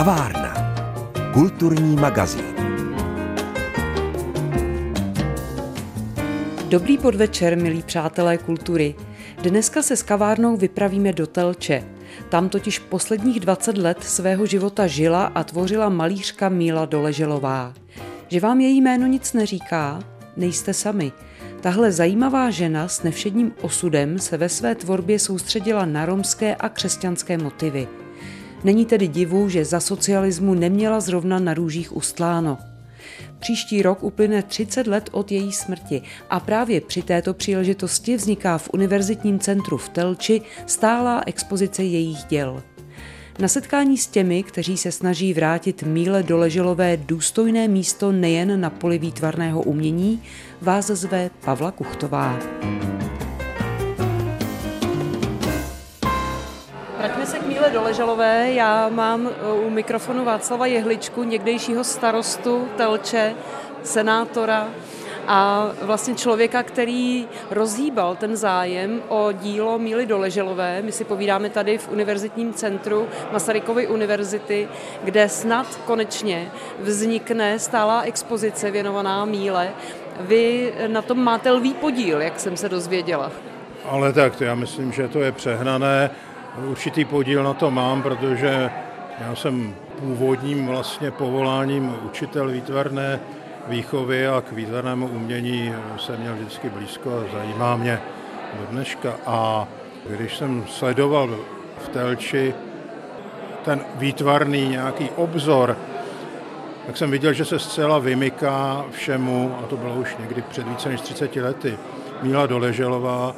Kavárna. Kulturní magazín. Dobrý podvečer, milí přátelé kultury. Dneska se s kavárnou vypravíme do Telče. Tam totiž posledních 20 let svého života žila a tvořila malířka Míla Doleželová. Že vám její jméno nic neříká? Nejste sami. Tahle zajímavá žena s nevšedním osudem se ve své tvorbě soustředila na romské a křesťanské motivy. Není tedy divu, že za socialismu neměla zrovna na růžích ustláno. Příští rok uplyne 30 let od její smrti a právě při této příležitosti vzniká v Univerzitním centru v Telči stálá expozice jejich děl. Na setkání s těmi, kteří se snaží vrátit Míle Doleželové důstojné místo nejen na poli výtvarného umění, vás zve Pavla Kuchtová. Míle Doleželové. Já mám eh, u mikrofonu Václava Jehličku, někdejšího starostu Telče, senátora a vlastně člověka, který rozhýbal ten zájem o dílo Míly Doleželové. My si povídáme tady v univerzitním centru Masarykovy univerzity, kde snad konečně vznikne stálá expozice věnovaná Míle. Vy na tom máte lvý podíl, jak jsem se dozvěděla. Ale tak, já myslím, že to je přehnané. Určitý podíl na to mám, protože já jsem původním vlastně povoláním učitel výtvarné výchovy a k výtvarnému umění jsem měl vždycky blízko a zajímá mě do dneška. A když jsem sledoval v Telči ten výtvarný nějaký obzor, tak jsem viděl, že se zcela vymyká všemu, a to bylo už někdy před více než 30 lety, Míla Doleželová,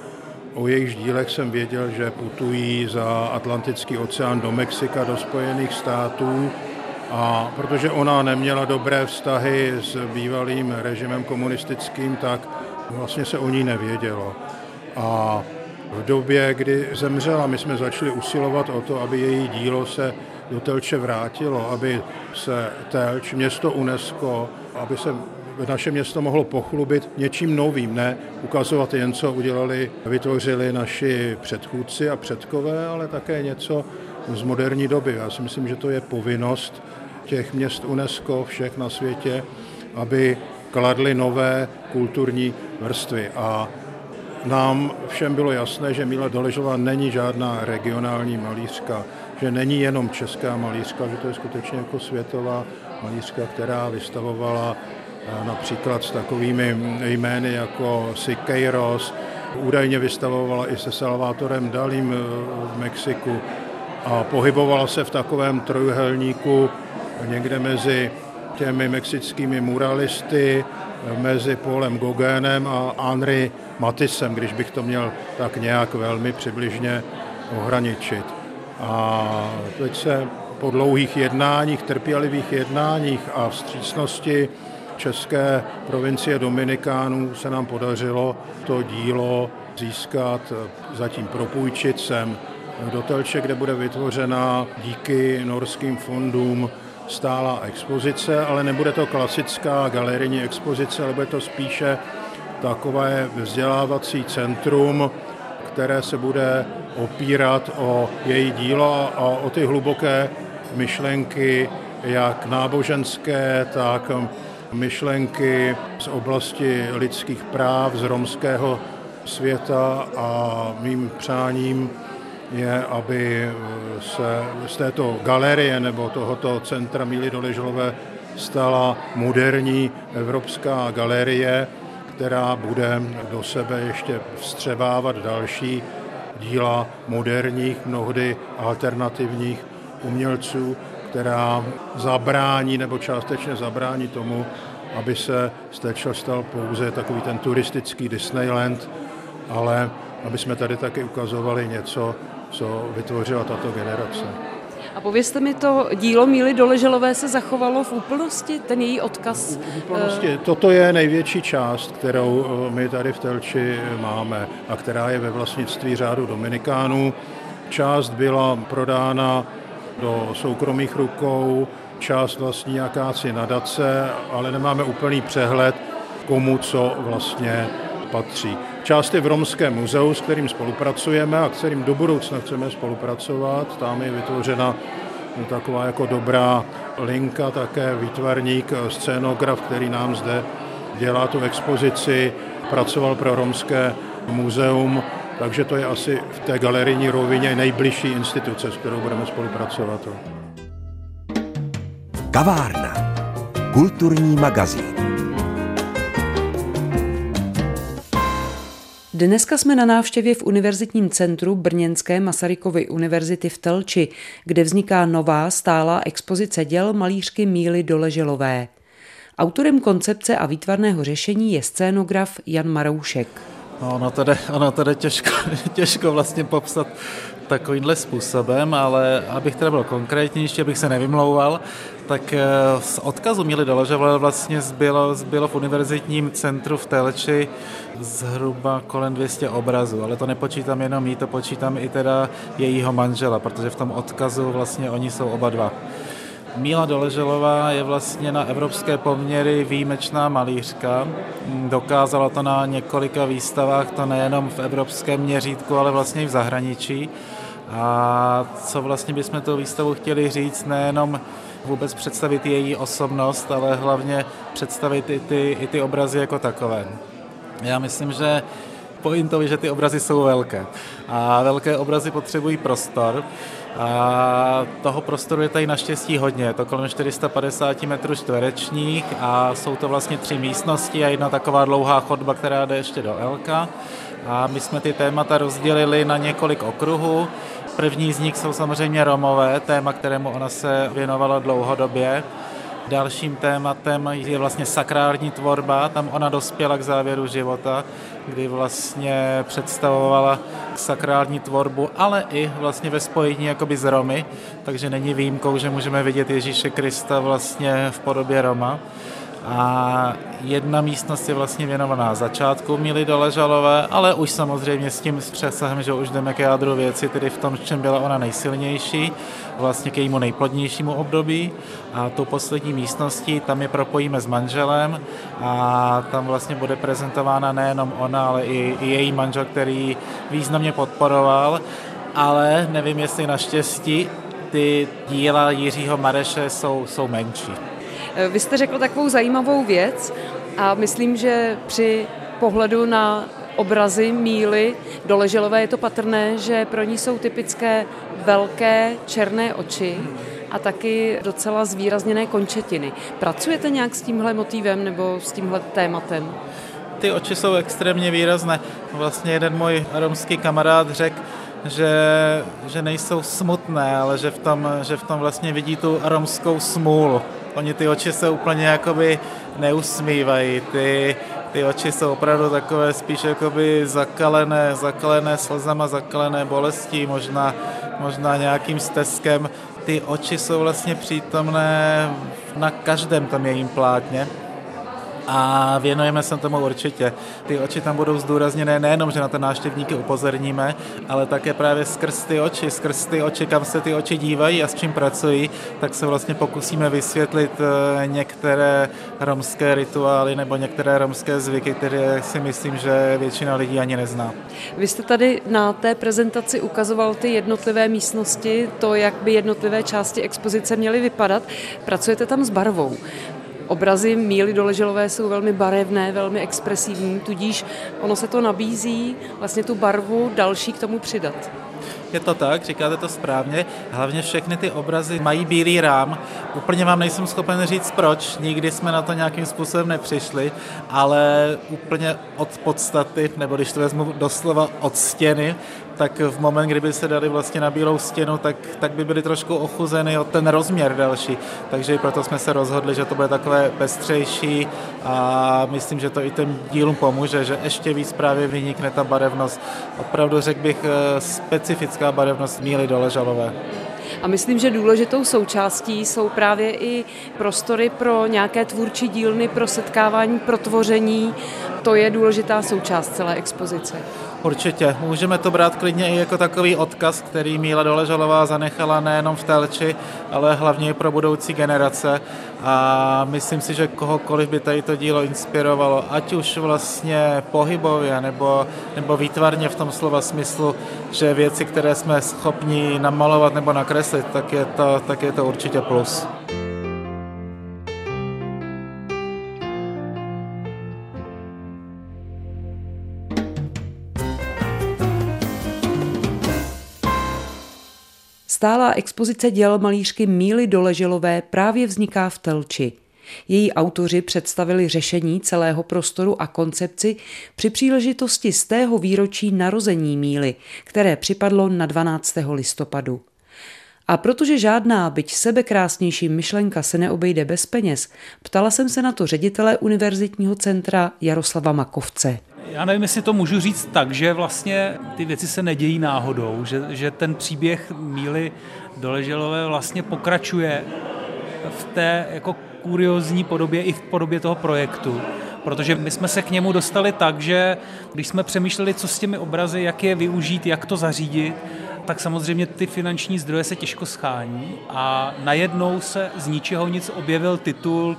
O jejich dílech jsem věděl, že putují za Atlantický oceán do Mexika, do Spojených států, a protože ona neměla dobré vztahy s bývalým režimem komunistickým, tak vlastně se o ní nevědělo. A v době, kdy zemřela, my jsme začali usilovat o to, aby její dílo se do Telče vrátilo, aby se Telč, město UNESCO, aby se naše město mohlo pochlubit něčím novým, ne ukazovat jen, co udělali, vytvořili naši předchůdci a předkové, ale také něco z moderní doby. Já si myslím, že to je povinnost těch měst UNESCO všech na světě, aby kladly nové kulturní vrstvy. A nám všem bylo jasné, že Míla Doležová není žádná regionální malířka, že není jenom česká malířka, že to je skutečně jako světová malířka, která vystavovala například s takovými jmény jako Siqueiros, údajně vystavovala i se Salvátorem Dalím v Mexiku a pohybovala se v takovém trojuhelníku někde mezi těmi mexickými muralisty, mezi Paulem Gauguinem a Henri Matisem, když bych to měl tak nějak velmi přibližně ohraničit. A teď se po dlouhých jednáních, trpělivých jednáních a vstřícnosti české provincie Dominikánů se nám podařilo to dílo získat, zatím propůjčit sem do Telče, kde bude vytvořena díky norským fondům stála expozice, ale nebude to klasická galerijní expozice, ale bude to spíše takové vzdělávací centrum, které se bude opírat o její dílo a o ty hluboké myšlenky, jak náboženské, tak myšlenky z oblasti lidských práv, z romského světa a mým přáním je, aby se z této galerie nebo tohoto centra Míly Doležlové stala moderní evropská galerie, která bude do sebe ještě vstřebávat další díla moderních, mnohdy alternativních umělců, která zabrání nebo částečně zabrání tomu, aby se Stečel stal pouze takový ten turistický Disneyland, ale aby jsme tady taky ukazovali něco, co vytvořila tato generace. A povězte mi, to dílo Míly Doleželové se zachovalo v úplnosti, ten její odkaz? V úplnosti. Toto je největší část, kterou eh, my tady v Telči máme a která je ve vlastnictví řádu Dominikánů. Část byla prodána do soukromých rukou, část vlastní jakási nadace, ale nemáme úplný přehled, komu co vlastně patří. Část je v Romském muzeu, s kterým spolupracujeme a kterým do budoucna chceme spolupracovat. Tam je vytvořena taková jako dobrá linka, také výtvarník, scénograf, který nám zde dělá tu expozici, pracoval pro Romské muzeum, takže to je asi v té galerijní rovině nejbližší instituce, s kterou budeme spolupracovat. Kavárna. Kulturní magazín. Dneska jsme na návštěvě v Univerzitním centru Brněnské Masarykovy univerzity v Telči, kde vzniká nová stálá expozice děl malířky Míly Doleželové. Autorem koncepce a výtvarného řešení je scénograf Jan Maroušek. No, ono jde, ono jde těžko, těžko vlastně popsat takovýmhle způsobem, ale abych teda byl konkrétnější, abych se nevymlouval, tak eh, z odkazu Míly Doložové vlastně zbylo, zbylo v univerzitním centru v Telči zhruba kolem 200 obrazů, ale to nepočítám jenom jí, to počítám i teda jejího manžela, protože v tom odkazu vlastně oni jsou oba dva. Míla Doleželová je vlastně na evropské poměry výjimečná malířka. Dokázala to na několika výstavách, to nejenom v evropském měřítku, ale vlastně i v zahraničí. A co vlastně bychom tou výstavu chtěli říct, nejenom vůbec představit její osobnost, ale hlavně představit i ty, i ty obrazy jako takové. Já myslím, že pointou je, že ty obrazy jsou velké. A velké obrazy potřebují prostor. A toho prostoru je tady naštěstí hodně, je to kolem 450 metrů čtverečních a jsou to vlastně tři místnosti a jedna taková dlouhá chodba, která jde ještě do Elka. A my jsme ty témata rozdělili na několik okruhů. První z nich jsou samozřejmě Romové, téma, kterému ona se věnovala dlouhodobě. Dalším tématem je vlastně sakrální tvorba, tam ona dospěla k závěru života, kdy vlastně představovala sakrální tvorbu, ale i vlastně ve spojení jakoby s Romy, takže není výjimkou, že můžeme vidět Ježíše Krista vlastně v podobě Roma. A jedna místnost je vlastně věnovaná začátku Míly Doležalové, ale už samozřejmě s tím přesahem, že už jdeme k jádru věci, tedy v tom, v čem byla ona nejsilnější, vlastně k jejímu nejplodnějšímu období. A tu poslední místností, tam je propojíme s manželem a tam vlastně bude prezentována nejenom ona, ale i, i její manžel, který významně podporoval, ale nevím, jestli naštěstí ty díla Jiřího Mareše jsou, jsou menší. Eh, vy jste řekl takovou zajímavou věc a myslím, že při pohledu na obrazy Míly Doleželové je to patrné, že pro ní jsou typické velké černé oči a taky docela zvýrazněné končetiny. Pracujete nějak s tímhle motivem nebo s tímhle tématem? Ty oči jsou extrémně výrazné. Vlastně jeden můj romský kamarád řekl, že, že nejsou smutné, ale že v, tom, že v tom vlastně vidí tu romskou smůlu. Oni ty oči se úplně jakoby neusmívají, ty, ty oči jsou opravdu takové spíš jakoby zakalené, zakalené slzama, zakalené bolestí, možná, možná nějakým stezkem. Ty oči jsou vlastně přítomné na každém tom jejím plátně a věnujeme se tomu určitě. Ty oči tam budou zdůrazněné nejenom, že na to návštěvníky upozorníme, ale také právě skrz ty oči, skrz ty oči, kam se ty oči dívají a s čím pracují, tak se vlastně pokusíme vysvětlit eh, některé romské rituály nebo některé romské zvyky, které si myslím, že většina lidí ani nezná. Vy jste tady na té prezentaci ukazoval ty jednotlivé místnosti, to, jak by jednotlivé části expozice měly vypadat. Pracujete tam s barvou. Obrazy Míly Doleželové jsou velmi barevné, velmi expresivní, tudíž ono se to nabízí vlastně tu barvu další k tomu přidat. Je to tak, říkáte to správně. Hlavně všechny ty obrazy mají bílý rám. Úplně vám nejsem schopen říct proč, nikdy jsme na to nějakým způsobem nepřišli, ale úplně od podstaty, nebo když to vezmu doslova od stěny, tak v moment, kdyby se dali vlastně na bílou stěnu, tak, tak by byly trošku ochuzeny o ten rozměr další. Takže proto jsme se rozhodli, že to bude takové pestřejší a myslím, že to i ten dílům pomůže, že ještě víc právě vynikne ta barevnost. Opravdu řekl bych eh, specifická barevnost míly doležalové. A myslím, že důležitou součástí jsou právě i prostory pro nějaké tvůrčí dílny, pro setkávání, pro tvoření to je důležitá součást celé expozice. Určitě. Můžeme to brát klidně i jako takový odkaz, který Míla Doležalová zanechala nejenom v Telči, ale hlavně i pro budoucí generace. A myslím si, že kohokoliv by tady to dílo inspirovalo, ať už vlastně pohybově nebo, nebo výtvarně v tom slova smyslu, že věci, které jsme schopni namalovat nebo nakreslit, tak je to, tak je to určitě plus. Stálá expozice děl malířky Míly Doleželové právě vzniká v Telči. Její autoři představili řešení celého prostoru a koncepci při příležitosti z tého výročí narození Míly, které připadlo na 12. listopadu. A protože žádná, byť sebekrásnější myšlenka se neobejde bez peněz, ptala jsem se na to ředitele Univerzitního centra Jaroslava Makovce. Já nevím, jestli to můžu říct tak, že vlastně ty věci se nedějí náhodou, že, že ten příběh Míly Doleželové vlastně pokračuje v té jako kuriozní podobě i v podobě toho projektu. Protože my jsme se k němu dostali tak, že když jsme přemýšleli, co s těmi obrazy, jak je využít, jak to zařídit, tak samozřejmě ty finanční zdroje se těžko schání a najednou se z ničeho nic objevil titul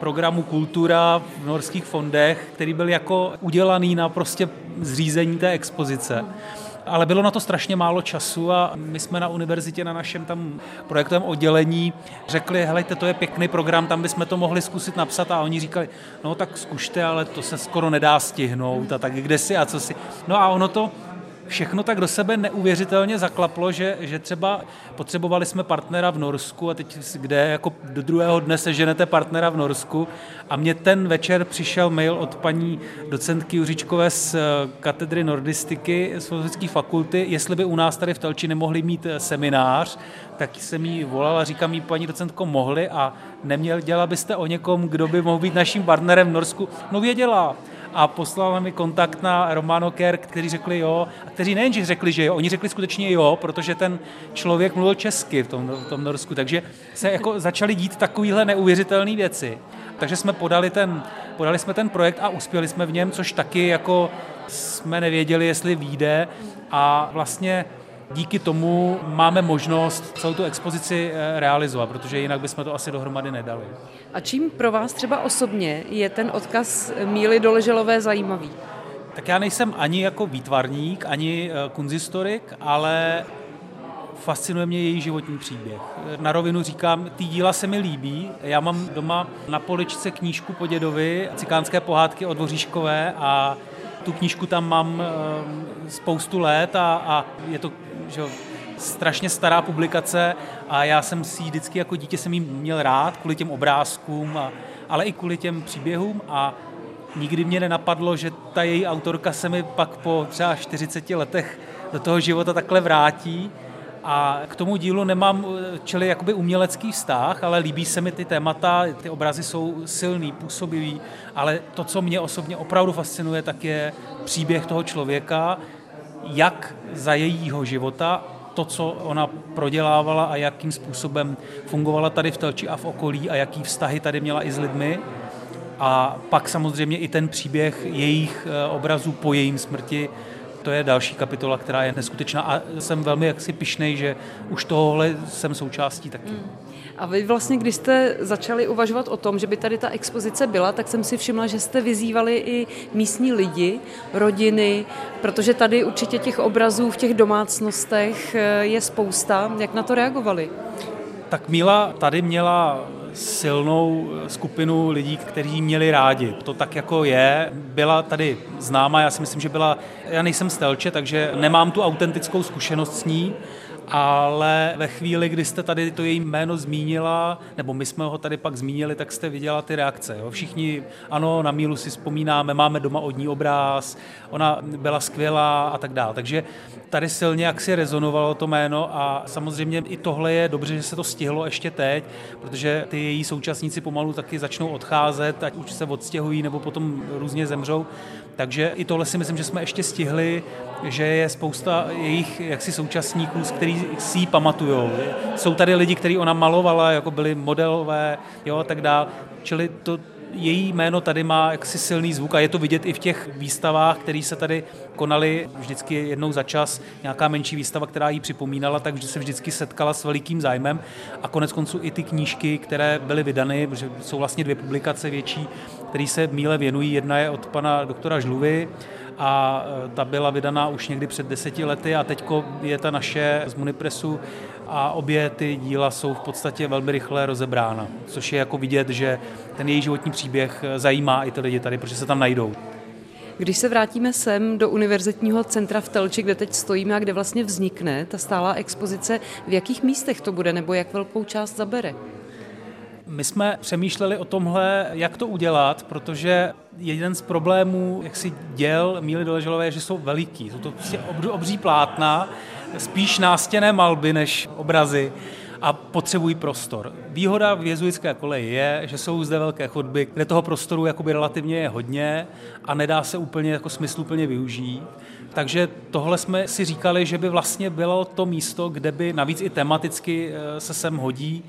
programu Kultura v norských fondech, který byl jako udělaný na prostě zřízení té expozice. Ale bylo na to strašně málo času a my jsme na univerzitě na našem tam projektovém oddělení řekli, helejte, to je pěkný program, tam bychom to mohli zkusit napsat. A oni říkali, no tak zkušte, ale to se skoro nedá stihnout. A tak kde si a co si. No a ono to všechno tak do sebe neuvěřitelně zaklaplo, že, že třeba potřebovali jsme partnera v Norsku a teď kde jako do druhého dne seženete partnera v Norsku. A mě ten večer přišel mail od paní docentky Juřičkové z eh, katedry nordistiky z Filozofické fakulty, jestli by u nás tady v Telči nemohli mít eh, seminář, tak jsem jí volal a říkám jí, paní docentko, mohli? A neměl, dělala byste o někom, kdo by mohl být naším partnerem v Norsku? No věděla a poslal mi kontakt na Romano Kerr, kteří řekli jo, a kteří nejenže řekli, že jo, oni řekli skutečně jo, protože ten člověk mluvil česky v tom, v tom Norsku, takže se jako začaly dít takovéhle neuvěřitelné věci. Takže jsme podali ten, podali jsme ten projekt a uspěli jsme v něm, což taky jako jsme nevěděli, jestli vyjde. A vlastně díky tomu máme možnost celou tu expozici eh, realizovat, protože jinak bychom to asi dohromady nedali. A čím pro vás třeba osobně je ten odkaz Míly Doleželové zajímavý? Tak já nejsem ani jako výtvarník, ani eh, kunzistorik, ale fascinuje mě její životní příběh. Na rovinu říkám, ty díla se mi líbí. Já mám doma na poličce knížku po dědovi, cikánské pohádky od Dvoříškové a tu knížku tam mám eh, spoustu let a, a je to že, strašně stará publikace a já jsem si vždycky jako dítě jsem jí měl rád kvůli těm obrázkům, a, ale i kvůli těm příběhům a nikdy mě nenapadlo, že ta její autorka se mi pak po třeba 40 letech do toho života takhle vrátí a k tomu dílu nemám čili jakoby umělecký vztah, ale líbí se mi ty témata, ty obrazy jsou silný, působivý, ale to, co mě osobně opravdu fascinuje, tak je příběh toho člověka, jak za jejího života to, co ona prodělávala a jakým způsobem fungovala tady v Telči a v okolí a jaký vztahy tady měla i s lidmi. A pak samozřejmě i ten příběh jejich eh, obrazů po jejím smrti, to je další kapitola, která je neskutečná a jsem velmi jaksi pišnej, že už tohle jsem součástí taky. Mm. A vy vlastně, když jste začali uvažovat o tom, že by tady ta expozice byla, tak jsem si všimla, že jste vyzývali i místní lidi, rodiny, protože tady určitě těch obrazů v těch domácnostech eh, je spousta. Jak na to reagovali? Tak Míla tady měla silnou skupinu lidí, kteří měli rádi. To tak jako je. Byla tady známa, já si myslím, že byla, já nejsem z Telče, takže nemám tu autentickou zkušenost s ní, ale ve chvíli, kdy jste tady to její jméno zmínila, nebo my jsme ho tady pak zmínili, tak jste viděla ty reakce. Jo? Všichni, ano, na Mílu si vzpomínáme, máme doma od ní obráz, ona byla skvělá a tak dále. Takže tady silně jak si rezonovalo to jméno a samozřejmě i tohle je dobře, že se to stihlo ještě teď, protože ty její současníci pomalu taky začnou odcházet, ať už se odstěhují nebo potom různě zemřou. Takže i tohle si myslím, že jsme ještě stihli, že je spousta jejich jaksi současníků, z kterých si ji pamatujou. Jsou tady lidi, kteří ona malovala, jako byli modelové, jo, a tak dále. Čili to její jméno tady má jaksi silný zvuk a je to vidět i v těch výstavách, které se tady konaly vždycky jednou za čas, nějaká menší výstava, která jí připomínala, takže se vždycky setkala s velikým zájmem a konec konců i ty knížky, které byly vydany, protože jsou vlastně dvě publikace větší, které se míle věnují. Jedna je od pana doktora Žluvy, a e, ta byla vydaná už někdy před deseti lety a teď je ta naše z Munipresu a obě ty díla jsou v podstatě velmi rychle rozebrána, což je jako vidět, že ten její životní příběh e, zajímá i ty lidi tady, protože se tam najdou. Když se vrátíme sem do Univerzitního centra v Telči, kde teď stojíme a kde vlastně vznikne ta stálá expozice, v jakých místech to bude nebo jak velkou část zabere? My jsme přemýšleli o tomhle, jak to udělat, protože jeden z problémů, jak si děl Míly Doleželové, je, že jsou veliký. Jsou to prostě obří plátna, spíš nástěné malby než obrazy a potřebují prostor. Výhoda v jezuitské koleji je, že jsou zde velké chodby, kde toho prostoru jakoby relativně je hodně a nedá se úplně jako smysluplně využít. Takže tohle jsme si říkali, že by vlastně bylo to místo, kde by navíc i tematicky eh, se sem hodí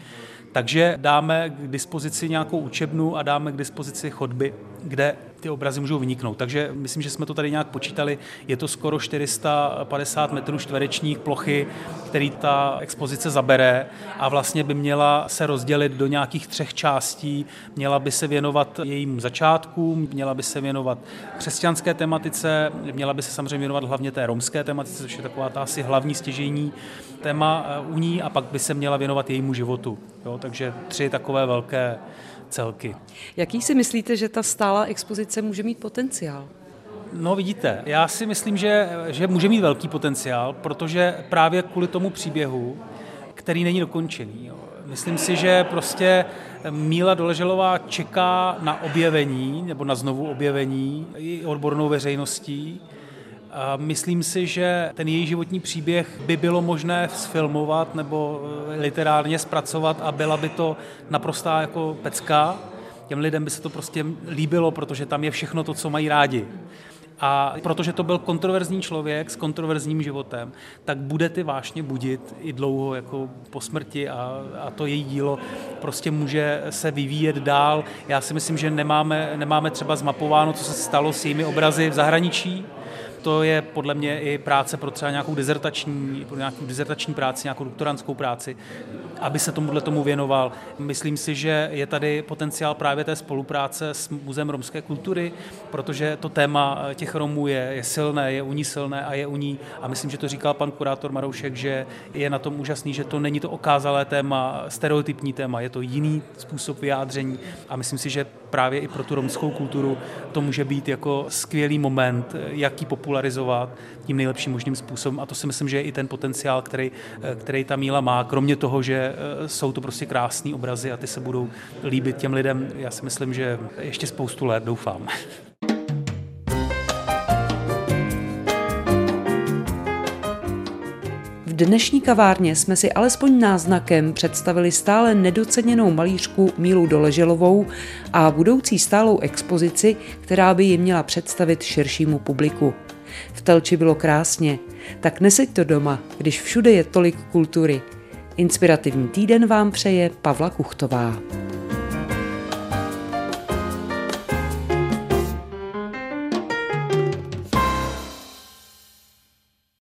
takže dáme k dispozici nějakou učebnu a dáme k dispozici chodby, kde ty obrazy můžou vyniknout. Takže myslím, že jsme to tady nějak počítali. Je to skoro 450 metrů čtverečních plochy, který ta expozice zabere a vlastně by měla se rozdělit do nějakých třech částí. Měla by se věnovat jejím začátkům, měla by se věnovat křesťanské tematice, měla by se samozřejmě věnovat hlavně té romské tematice, což je taková ta asi hlavní stěžení téma eh, u ní a pak by se měla věnovat jejímu životu. Jo, takže tři takové velké celky. Jaký si myslíte, že ta stálá expozice může mít potenciál? No vidíte, já si myslím, že, že může mít velký potenciál, protože právě kvůli tomu příběhu, který není dokončený. Jo. Myslím si, že prostě Míla Doleželová čeká na objevení, nebo na znovu objevení i odbornou veřejností. Myslím si, že ten její životní příběh by bylo možné sfilmovat nebo eh, literárně zpracovat a byla by to naprostá jako pecka. Těm lidem by se to prostě líbilo, protože tam je všechno to, co mají rádi. A protože to byl kontroverzní člověk s kontroverzním životem, tak bude ty vášně budit i dlouho jako po smrti a, a to její dílo prostě může se vyvíjet dál. Já si myslím, že nemáme, nemáme třeba zmapováno, co se stalo s jejími obrazy v zahraničí, to je podle mě i práce pro třeba nějakou dizertační, pro nějakou dizertační práci, nějakou doktorantskou práci, aby se tomuhle tomu věnoval. Myslím si, že je tady potenciál právě té spolupráce s Muzeem romské kultury, protože to téma těch Romů je, je silné, je u ní silné a je u ní, a myslím, že to říkal pan kurátor Maroušek, že je na tom úžasný, že to není to okázalé téma, stereotypní téma, je to jiný způsob vyjádření a myslím si, že právě i pro tu romskou kulturu to může být jako skvělý moment, jaký popularizovat tím nejlepším možným způsobem. A to si myslím, že je i ten potenciál, který, který ta míla má. Kromě toho, že eh, jsou to prostě krásné obrazy a ty se budou líbit těm lidem, já si myslím, že ještě spoustu let, doufám. dnešní kavárně jsme si alespoň náznakem představili stále nedoceněnou malířku Mílu Doleželovou a budoucí stálou expozici, která by ji měla představit širšímu publiku. Telči bylo krásně, tak neseď to doma, když všude je tolik kultury. Inspirativní týden vám přeje Pavla Kuchtová.